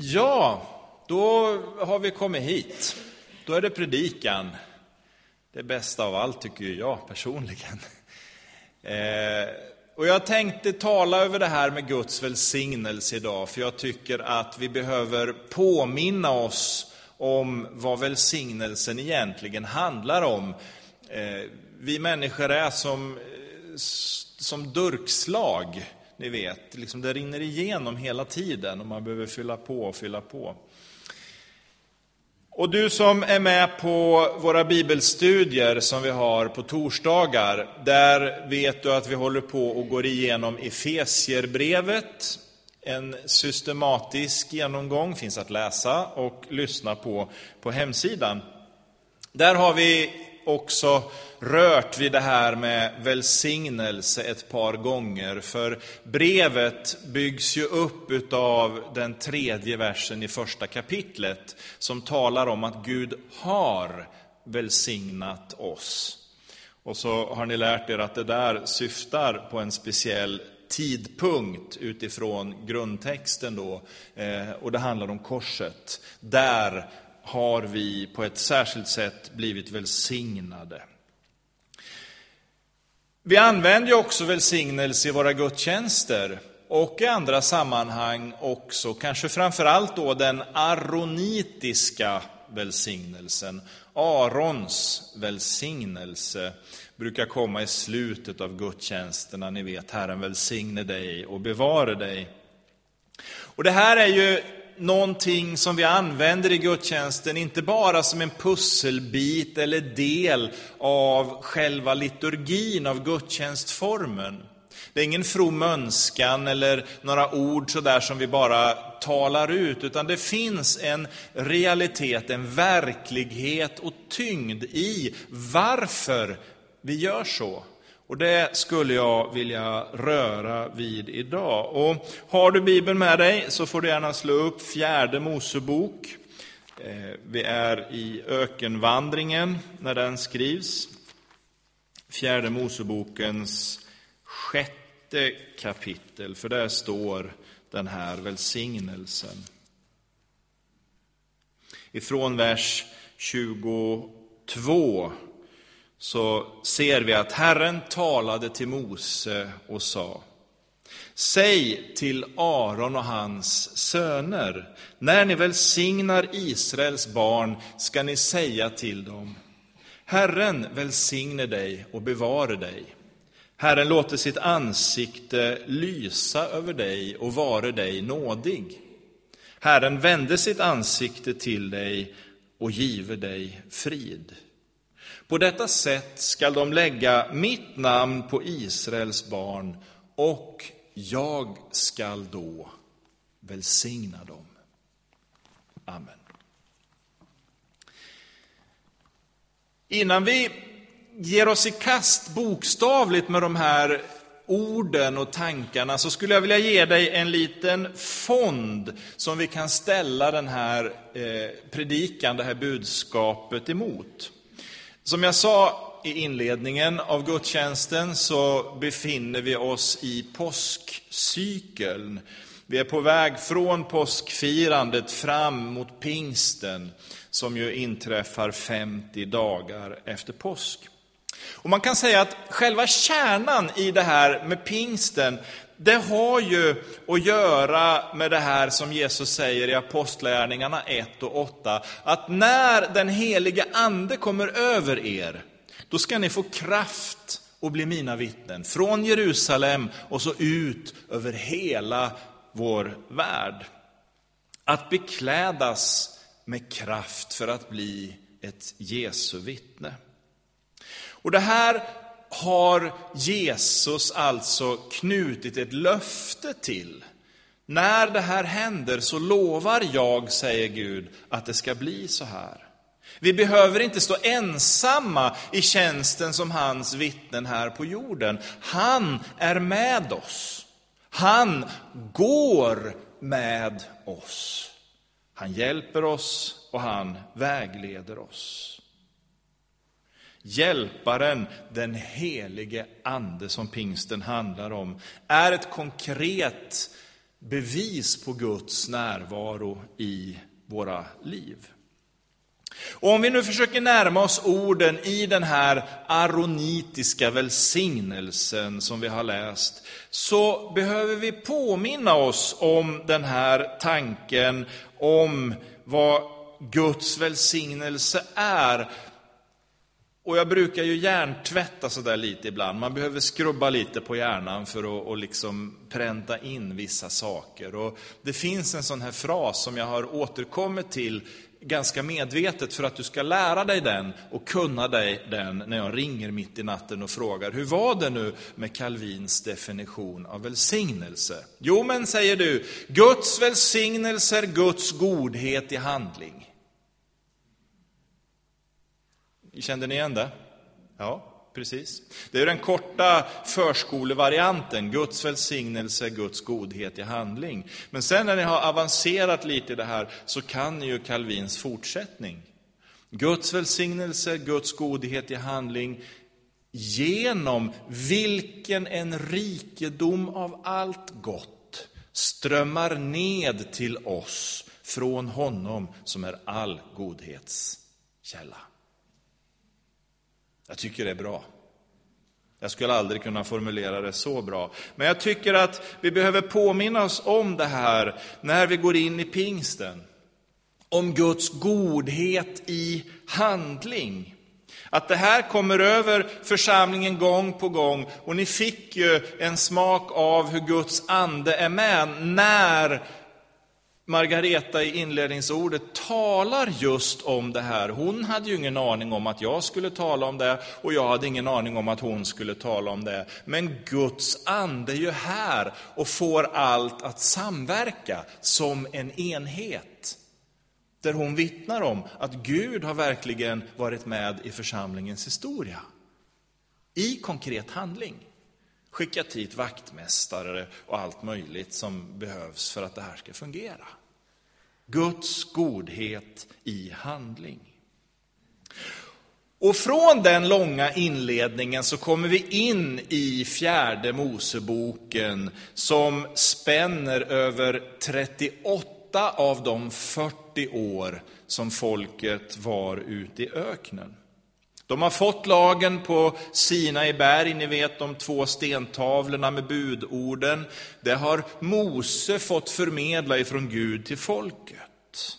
Ja, då har vi kommit hit. Då är det predikan. Det bästa av allt tycker jag personligen. Eh, och jag tänkte tala över det här med Guds välsignelse idag, för jag tycker att vi behöver påminna oss om vad välsignelsen egentligen handlar om. Eh, vi människor är som, eh, som durkslag ni vet, liksom det rinner igenom hela tiden och man behöver fylla på och fylla på. Och du som är med på våra bibelstudier som vi har på torsdagar, där vet du att vi håller på och går igenom Efesierbrevet. En systematisk genomgång finns att läsa och lyssna på på hemsidan. Där har vi också rört vid det här med välsignelse ett par gånger. För brevet byggs ju upp utav den tredje versen i första kapitlet som talar om att Gud har välsignat oss. Och så har ni lärt er att det där syftar på en speciell tidpunkt utifrån grundtexten då, eh, och det handlar om korset. Där har vi på ett särskilt sätt blivit välsignade. Vi använder ju också välsignelse i våra gudstjänster och i andra sammanhang också, kanske framförallt då den aronitiska välsignelsen. Arons välsignelse brukar komma i slutet av gudstjänsterna. Ni vet, Herren välsigne dig och bevare dig. Och det här är ju någonting som vi använder i gudstjänsten, inte bara som en pusselbit eller del av själva liturgin av gudstjänstformen. Det är ingen from önskan eller några ord sådär som vi bara talar ut, utan det finns en realitet, en verklighet och tyngd i varför vi gör så. Och det skulle jag vilja röra vid idag. Och har du Bibeln med dig så får du gärna slå upp fjärde Mosebok. Eh, vi är i ökenvandringen när den skrivs. Fjärde Mosebokens sjätte kapitel, för där står den här välsignelsen. Ifrån vers 22 så ser vi att Herren talade till Mose och sa Säg till Aron och hans söner, när ni välsignar Israels barn ska ni säga till dem Herren välsigne dig och bevare dig. Herren låter sitt ansikte lysa över dig och vare dig nådig. Herren vände sitt ansikte till dig och give dig frid. På detta sätt skall de lägga mitt namn på Israels barn och jag skall då välsigna dem. Amen. Innan vi ger oss i kast bokstavligt med de här orden och tankarna så skulle jag vilja ge dig en liten fond som vi kan ställa den här eh, predikan, det här budskapet emot. Som jag sa i inledningen av gudstjänsten så befinner vi oss i påskcykeln. Vi är på väg från påskfirandet fram mot pingsten som ju inträffar 50 dagar efter påsk. Och man kan säga att själva kärnan i det här med pingsten, det har ju att göra med det här som Jesus säger i Apostlagärningarna 1 och 8, att när den helige Ande kommer över er, då ska ni få kraft att bli mina vittnen, från Jerusalem och så ut över hela vår värld. Att beklädas med kraft för att bli ett Jesu vittne. Och det här har Jesus alltså knutit ett löfte till. När det här händer så lovar jag, säger Gud, att det ska bli så här. Vi behöver inte stå ensamma i tjänsten som hans vittnen här på jorden. Han är med oss. Han går med oss. Han hjälper oss och han vägleder oss. Hjälparen, den helige Ande som pingsten handlar om, är ett konkret bevis på Guds närvaro i våra liv. Och om vi nu försöker närma oss orden i den här aronitiska välsignelsen som vi har läst, så behöver vi påminna oss om den här tanken om vad Guds välsignelse är. Och jag brukar ju hjärntvätta sådär lite ibland. Man behöver skrubba lite på hjärnan för att och liksom pränta in vissa saker. Och det finns en sån här fras som jag har återkommit till ganska medvetet för att du ska lära dig den och kunna dig den när jag ringer mitt i natten och frågar hur var det nu med Calvins definition av välsignelse? Jo, men säger du, Guds välsignelse är Guds godhet i handling. Kände ni igen det? Ja, precis. Det är den korta förskolevarianten, Guds välsignelse, Guds godhet i handling. Men sen när ni har avancerat lite i det här så kan ni ju Calvins fortsättning. Guds välsignelse, Guds godhet i handling, genom vilken en rikedom av allt gott strömmar ned till oss från honom som är all godhets källa. Jag tycker det är bra. Jag skulle aldrig kunna formulera det så bra. Men jag tycker att vi behöver påminna oss om det här när vi går in i pingsten. Om Guds godhet i handling. Att det här kommer över församlingen gång på gång och ni fick ju en smak av hur Guds ande är med när Margareta i inledningsordet talar just om det här. Hon hade ju ingen aning om att jag skulle tala om det och jag hade ingen aning om att hon skulle tala om det. Men Guds ande är ju här och får allt att samverka som en enhet. Där hon vittnar om att Gud har verkligen varit med i församlingens historia. I konkret handling skickat hit vaktmästare och allt möjligt som behövs för att det här ska fungera. Guds godhet i handling. Och från den långa inledningen så kommer vi in i fjärde Moseboken som spänner över 38 av de 40 år som folket var ute i öknen. De har fått lagen på Sinai berg, ni vet de två stentavlorna med budorden. Det har Mose fått förmedla ifrån Gud till folket.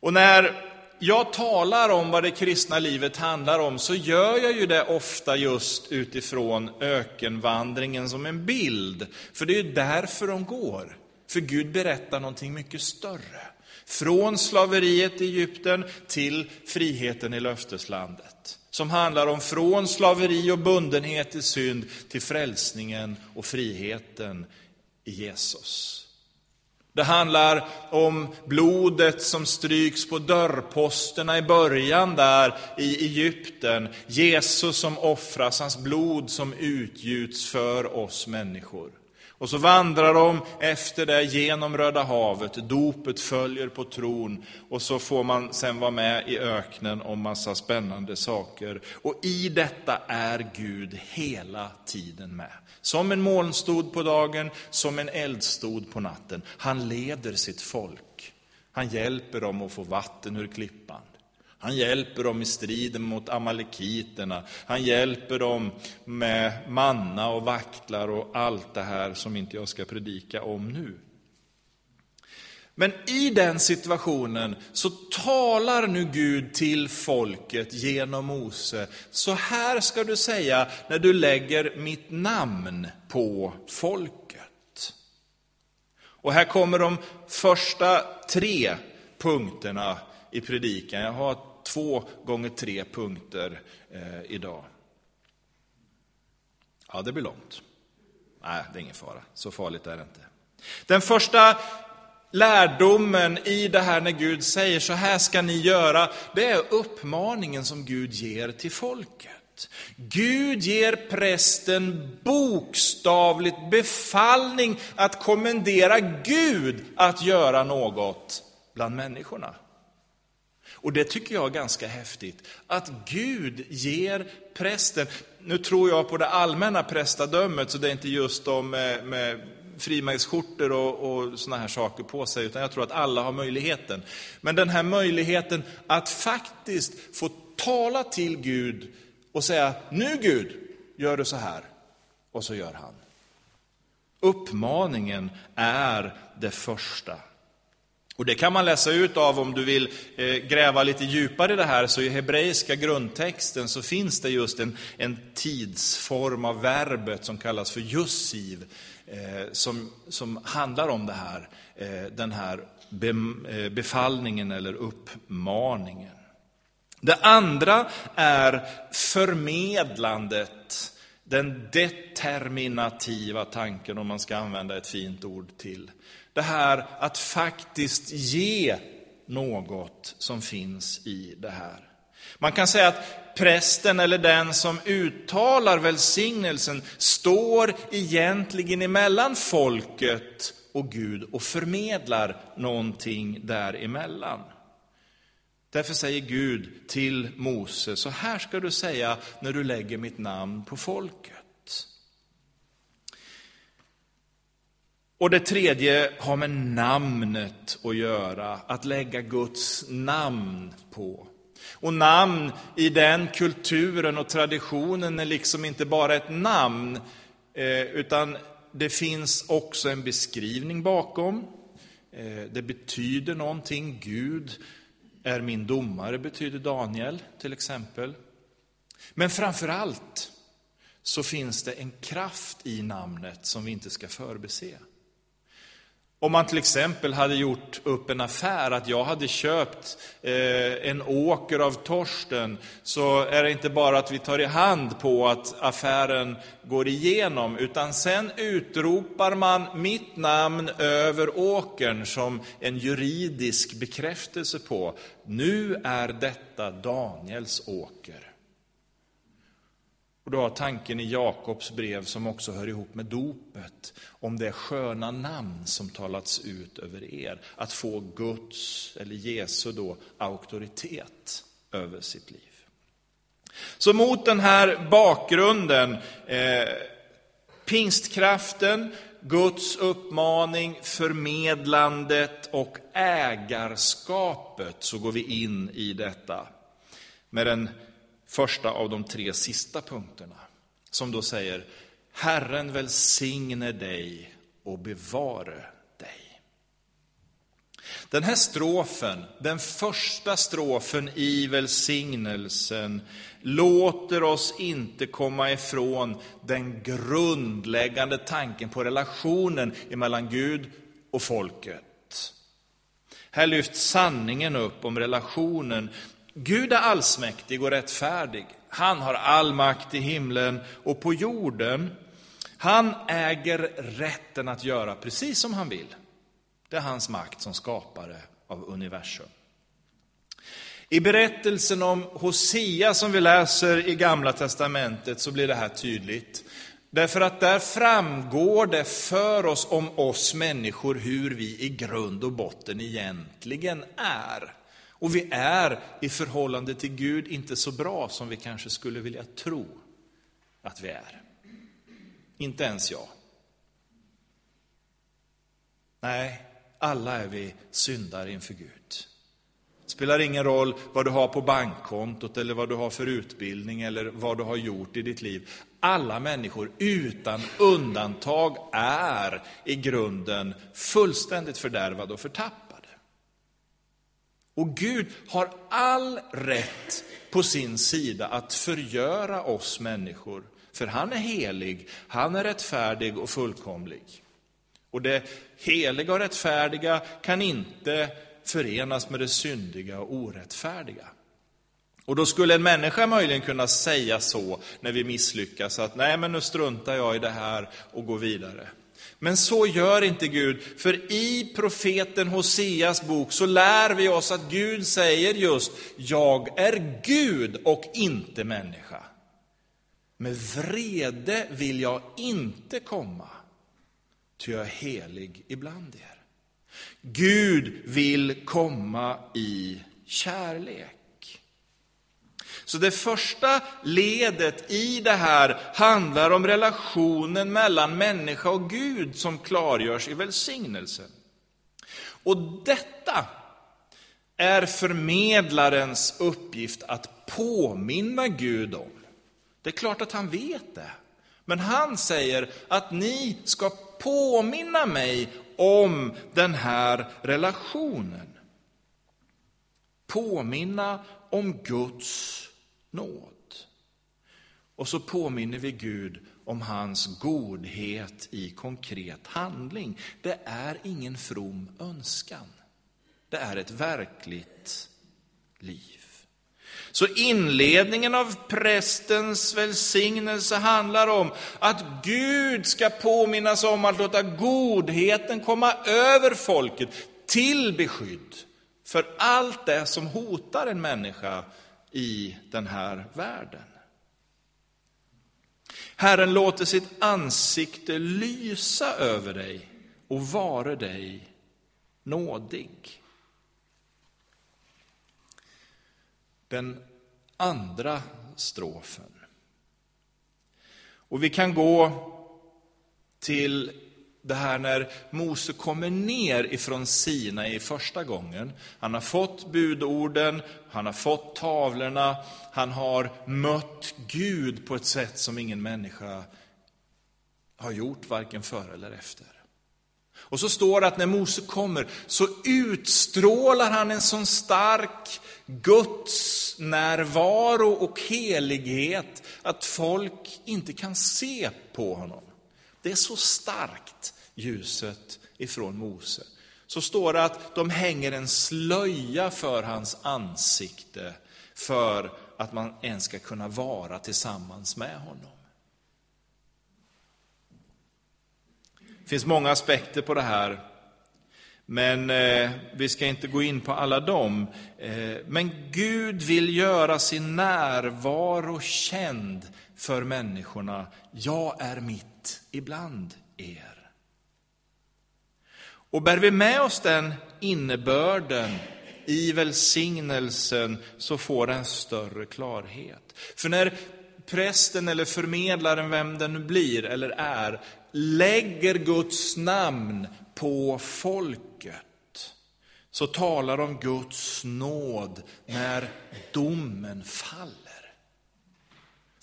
Och när jag talar om vad det kristna livet handlar om så gör jag ju det ofta just utifrån ökenvandringen som en bild. För det är ju därför de går. För Gud berättar någonting mycket större. Från slaveriet i Egypten till friheten i löfteslandet. Som handlar om från slaveri och bundenhet i synd till frälsningen och friheten i Jesus. Det handlar om blodet som stryks på dörrposterna i början där i Egypten. Jesus som offras, hans blod som utgjuts för oss människor. Och så vandrar de efter det genom Röda havet, dopet följer på tron och så får man sen vara med i öknen om massa spännande saker. Och i detta är Gud hela tiden med. Som en molnstod på dagen, som en eldstod på natten. Han leder sitt folk. Han hjälper dem att få vatten ur klippan. Han hjälper dem i striden mot amalekiterna. Han hjälper dem med manna och vaktlar och allt det här som inte jag ska predika om nu. Men i den situationen så talar nu Gud till folket genom Mose. Så här ska du säga när du lägger mitt namn på folket. Och här kommer de första tre punkterna i predikan. Jag har två gånger tre punkter eh, idag. Ja, det blir långt. Nej, det är ingen fara. Så farligt är det inte. Den första lärdomen i det här när Gud säger så här ska ni göra, det är uppmaningen som Gud ger till folket. Gud ger prästen bokstavligt befallning att kommendera Gud att göra något bland människorna. Och det tycker jag är ganska häftigt, att Gud ger prästen, nu tror jag på det allmänna prästadömet, så det är inte just de med, med frimärksskjortor och, och sådana här saker på sig, utan jag tror att alla har möjligheten. Men den här möjligheten att faktiskt få tala till Gud och säga, nu Gud, gör du så här. Och så gör han. Uppmaningen är det första. Och det kan man läsa ut av om du vill eh, gräva lite djupare i det här, så i hebreiska grundtexten så finns det just en, en tidsform av verbet som kallas för jussiv, eh, som, som handlar om det här, eh, den här be, eh, befallningen eller uppmaningen. Det andra är förmedlandet, den determinativa tanken, om man ska använda ett fint ord till det här att faktiskt ge något som finns i det här. Man kan säga att prästen eller den som uttalar välsignelsen står egentligen emellan folket och Gud och förmedlar någonting däremellan. Därför säger Gud till Mose, så här ska du säga när du lägger mitt namn på folket. Och det tredje har med namnet att göra, att lägga Guds namn på. Och namn i den kulturen och traditionen är liksom inte bara ett namn, eh, utan det finns också en beskrivning bakom. Eh, det betyder någonting. Gud är min domare, betyder Daniel till exempel. Men framför allt så finns det en kraft i namnet som vi inte ska förbise. Om man till exempel hade gjort upp en affär, att jag hade köpt eh, en åker av Torsten, så är det inte bara att vi tar i hand på att affären går igenom, utan sen utropar man mitt namn över åkern som en juridisk bekräftelse på, nu är detta Daniels åker. Och du har tanken i Jakobs brev som också hör ihop med dopet, om det sköna namn som talats ut över er, att få Guds, eller Jesu då, auktoritet över sitt liv. Så mot den här bakgrunden, eh, pingstkraften, Guds uppmaning, förmedlandet och ägarskapet, så går vi in i detta med den första av de tre sista punkterna, som då säger Herren välsigne dig och bevare dig. Den här strofen, den första strofen i välsignelsen, låter oss inte komma ifrån den grundläggande tanken på relationen mellan Gud och folket. Här lyfts sanningen upp om relationen Gud är allsmäktig och rättfärdig. Han har all makt i himlen och på jorden. Han äger rätten att göra precis som han vill. Det är hans makt som skapare av universum. I berättelsen om Hosea som vi läser i Gamla Testamentet så blir det här tydligt. Därför att där framgår det för oss om oss människor hur vi i grund och botten egentligen är. Och vi är i förhållande till Gud inte så bra som vi kanske skulle vilja tro att vi är. Inte ens jag. Nej, alla är vi syndare inför Gud. Det spelar ingen roll vad du har på bankkontot eller vad du har för utbildning eller vad du har gjort i ditt liv. Alla människor utan undantag är i grunden fullständigt fördärvade och förtappade. Och Gud har all rätt på sin sida att förgöra oss människor. För han är helig, han är rättfärdig och fullkomlig. Och det heliga och rättfärdiga kan inte förenas med det syndiga och orättfärdiga. Och då skulle en människa möjligen kunna säga så när vi misslyckas, att nej men nu struntar jag i det här och går vidare. Men så gör inte Gud, för i profeten Hoseas bok så lär vi oss att Gud säger just, jag är Gud och inte människa. Med vrede vill jag inte komma, ty jag är helig ibland er. Gud vill komma i kärlek. Så det första ledet i det här handlar om relationen mellan människa och Gud som klargörs i välsignelsen. Och detta är förmedlarens uppgift att påminna Gud om. Det är klart att han vet det. Men han säger att ni ska påminna mig om den här relationen. Påminna om Guds nåd. Och så påminner vi Gud om hans godhet i konkret handling. Det är ingen from önskan. Det är ett verkligt liv. Så inledningen av prästens välsignelse handlar om att Gud ska påminnas om att låta godheten komma över folket till beskydd för allt det som hotar en människa i den här världen. Herren låter sitt ansikte lysa över dig och vare dig nådig. Den andra strofen. Och vi kan gå till det här när Mose kommer ner ifrån Sina i första gången. Han har fått budorden, han har fått tavlorna, han har mött Gud på ett sätt som ingen människa har gjort, varken före eller efter. Och så står det att när Mose kommer så utstrålar han en sån stark Guds närvaro och helighet att folk inte kan se på honom. Det är så starkt, ljuset ifrån Mose. Så står det att de hänger en slöja för hans ansikte för att man ens ska kunna vara tillsammans med honom. Det finns många aspekter på det här, men eh, vi ska inte gå in på alla dem. Eh, men Gud vill göra sin närvaro känd för människorna. Jag är mitt ibland er. Och bär vi med oss den innebörden i välsignelsen så får den större klarhet. För när prästen eller förmedlaren, vem den nu blir eller är, lägger Guds namn på folket, så talar de Guds nåd när domen faller.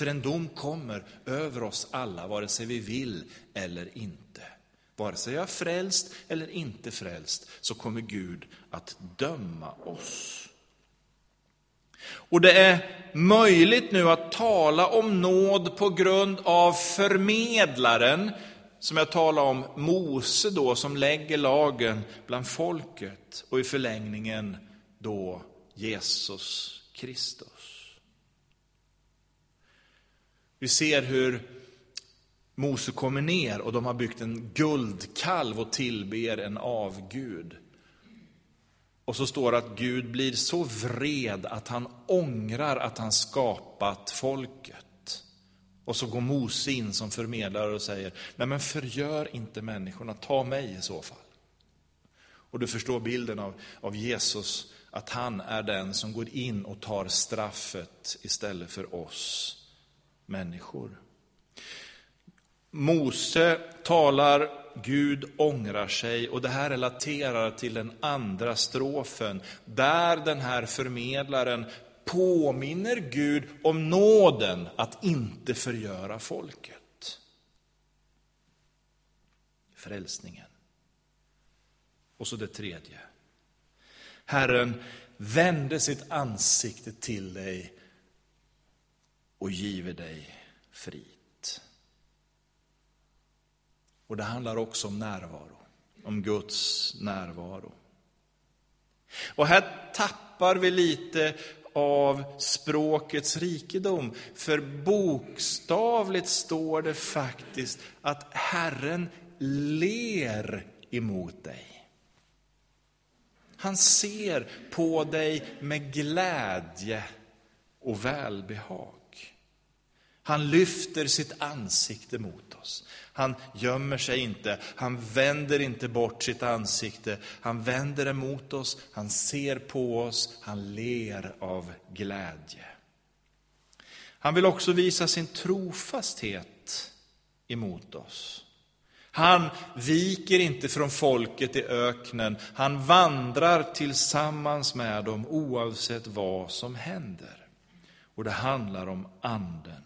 För en dom kommer över oss alla, vare sig vi vill eller inte. Vare sig jag är frälst eller inte frälst, så kommer Gud att döma oss. Och det är möjligt nu att tala om nåd på grund av förmedlaren, som jag talade om, Mose då, som lägger lagen bland folket och i förlängningen då Jesus Kristus. Vi ser hur Mose kommer ner och de har byggt en guldkalv och tillber en avgud. Och så står det att Gud blir så vred att han ångrar att han skapat folket. Och så går Mose in som förmedlare och säger, nej men förgör inte människorna, ta mig i så fall. Och du förstår bilden av, av Jesus, att han är den som går in och tar straffet istället för oss människor. Mose talar, Gud ångrar sig och det här relaterar till den andra strofen där den här förmedlaren påminner Gud om nåden att inte förgöra folket. Frälsningen. Och så det tredje. Herren vände sitt ansikte till dig och giver dig frit. Och det handlar också om närvaro, om Guds närvaro. Och här tappar vi lite av språkets rikedom, för bokstavligt står det faktiskt att Herren ler emot dig. Han ser på dig med glädje och välbehag. Han lyfter sitt ansikte mot oss. Han gömmer sig inte, han vänder inte bort sitt ansikte. Han vänder det mot oss, han ser på oss, han ler av glädje. Han vill också visa sin trofasthet emot oss. Han viker inte från folket i öknen, han vandrar tillsammans med dem oavsett vad som händer. Och det handlar om anden.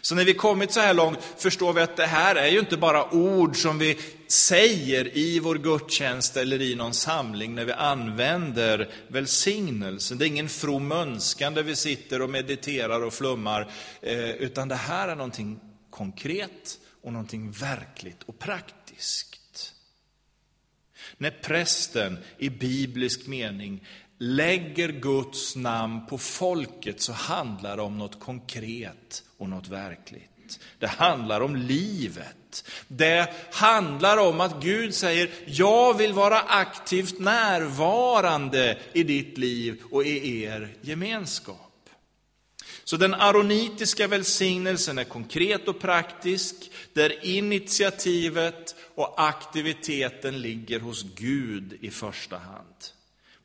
Så när vi kommit så här långt förstår vi att det här är ju inte bara ord som vi säger i vår gudstjänst eller i någon samling när vi använder välsignelsen. Det är ingen from önskan där vi sitter och mediterar och flummar, eh, utan det här är någonting konkret och någonting verkligt och praktiskt. När prästen i biblisk mening lägger Guds namn på folket så handlar det om något konkret och något verkligt. Det handlar om livet. Det handlar om att Gud säger, jag vill vara aktivt närvarande i ditt liv och i er gemenskap. Så den aronitiska välsignelsen är konkret och praktisk, där initiativet och aktiviteten ligger hos Gud i första hand.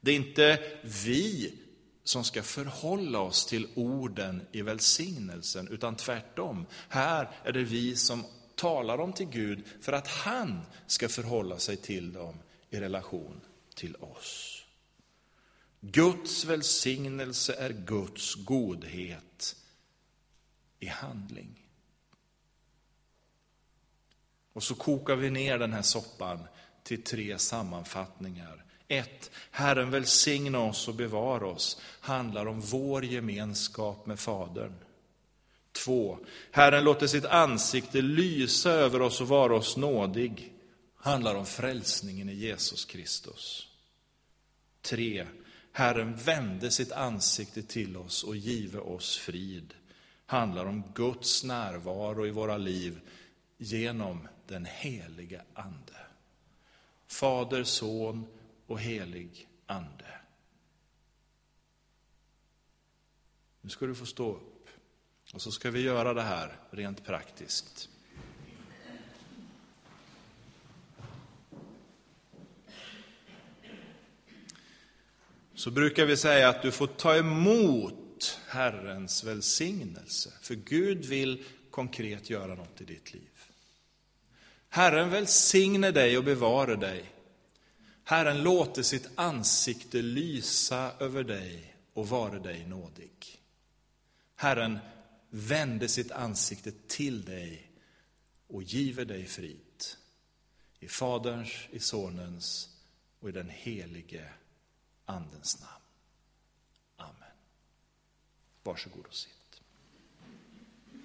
Det är inte vi som ska förhålla oss till orden i välsignelsen, utan tvärtom. Här är det vi som talar dem till Gud för att han ska förhålla sig till dem i relation till oss. Guds välsignelse är Guds godhet i handling. Och så kokar vi ner den här soppan till tre sammanfattningar 1. Herren välsigna oss och bevara oss handlar om vår gemenskap med Fadern. 2. Herren låter sitt ansikte lysa över oss och vara oss nådig handlar om frälsningen i Jesus Kristus. 3. Herren vände sitt ansikte till oss och give oss frid handlar om Guds närvaro i våra liv genom den helige Ande. Fader, Son och helig ande. Nu ska du få stå upp och så ska vi göra det här rent praktiskt. Så brukar vi säga att du får ta emot Herrens välsignelse, för Gud vill konkret göra något i ditt liv. Herren välsigne dig och bevare dig. Herren låter sitt ansikte lysa över dig och vare dig nådig. Herren vände sitt ansikte till dig och giver dig frid. I Faderns, i Sonens och i den helige Andens namn. Amen. Varsågod och sitt.